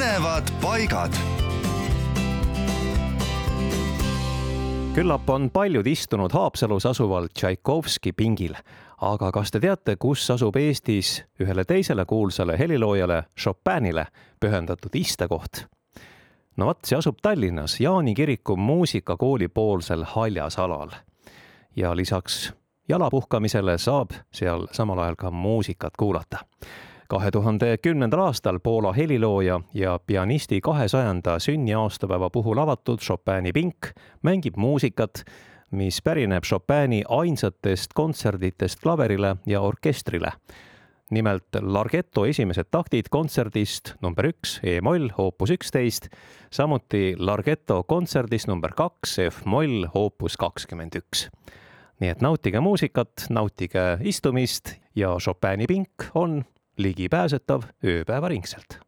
põnevad paigad. küllap on paljud istunud Haapsalus asuval Tšaikovski pingil, aga kas te teate, kus asub Eestis ühele teisele kuulsale heliloojale Chopinile pühendatud istekoht? no vot, see asub Tallinnas Jaani kiriku muusikakooli poolsel haljasalal. ja lisaks jalapuhkamisele saab seal samal ajal ka muusikat kuulata. Kahe tuhande kümnendal aastal Poola helilooja ja pianisti kahesajanda sünniaastapäeva puhul avatud Chopini pink mängib muusikat, mis pärineb Chopini ainsatest kontserditest klaverile ja orkestrile nimelt Larghetto esimesed taktid kontserdist number üks E-moll hoopus üksteist, samuti Larghetto kontserdist number kaks F-moll hoopus kakskümmend üks. nii et nautige muusikat, nautige istumist ja Chopini pink on ligipääsetav ööpäevaringselt.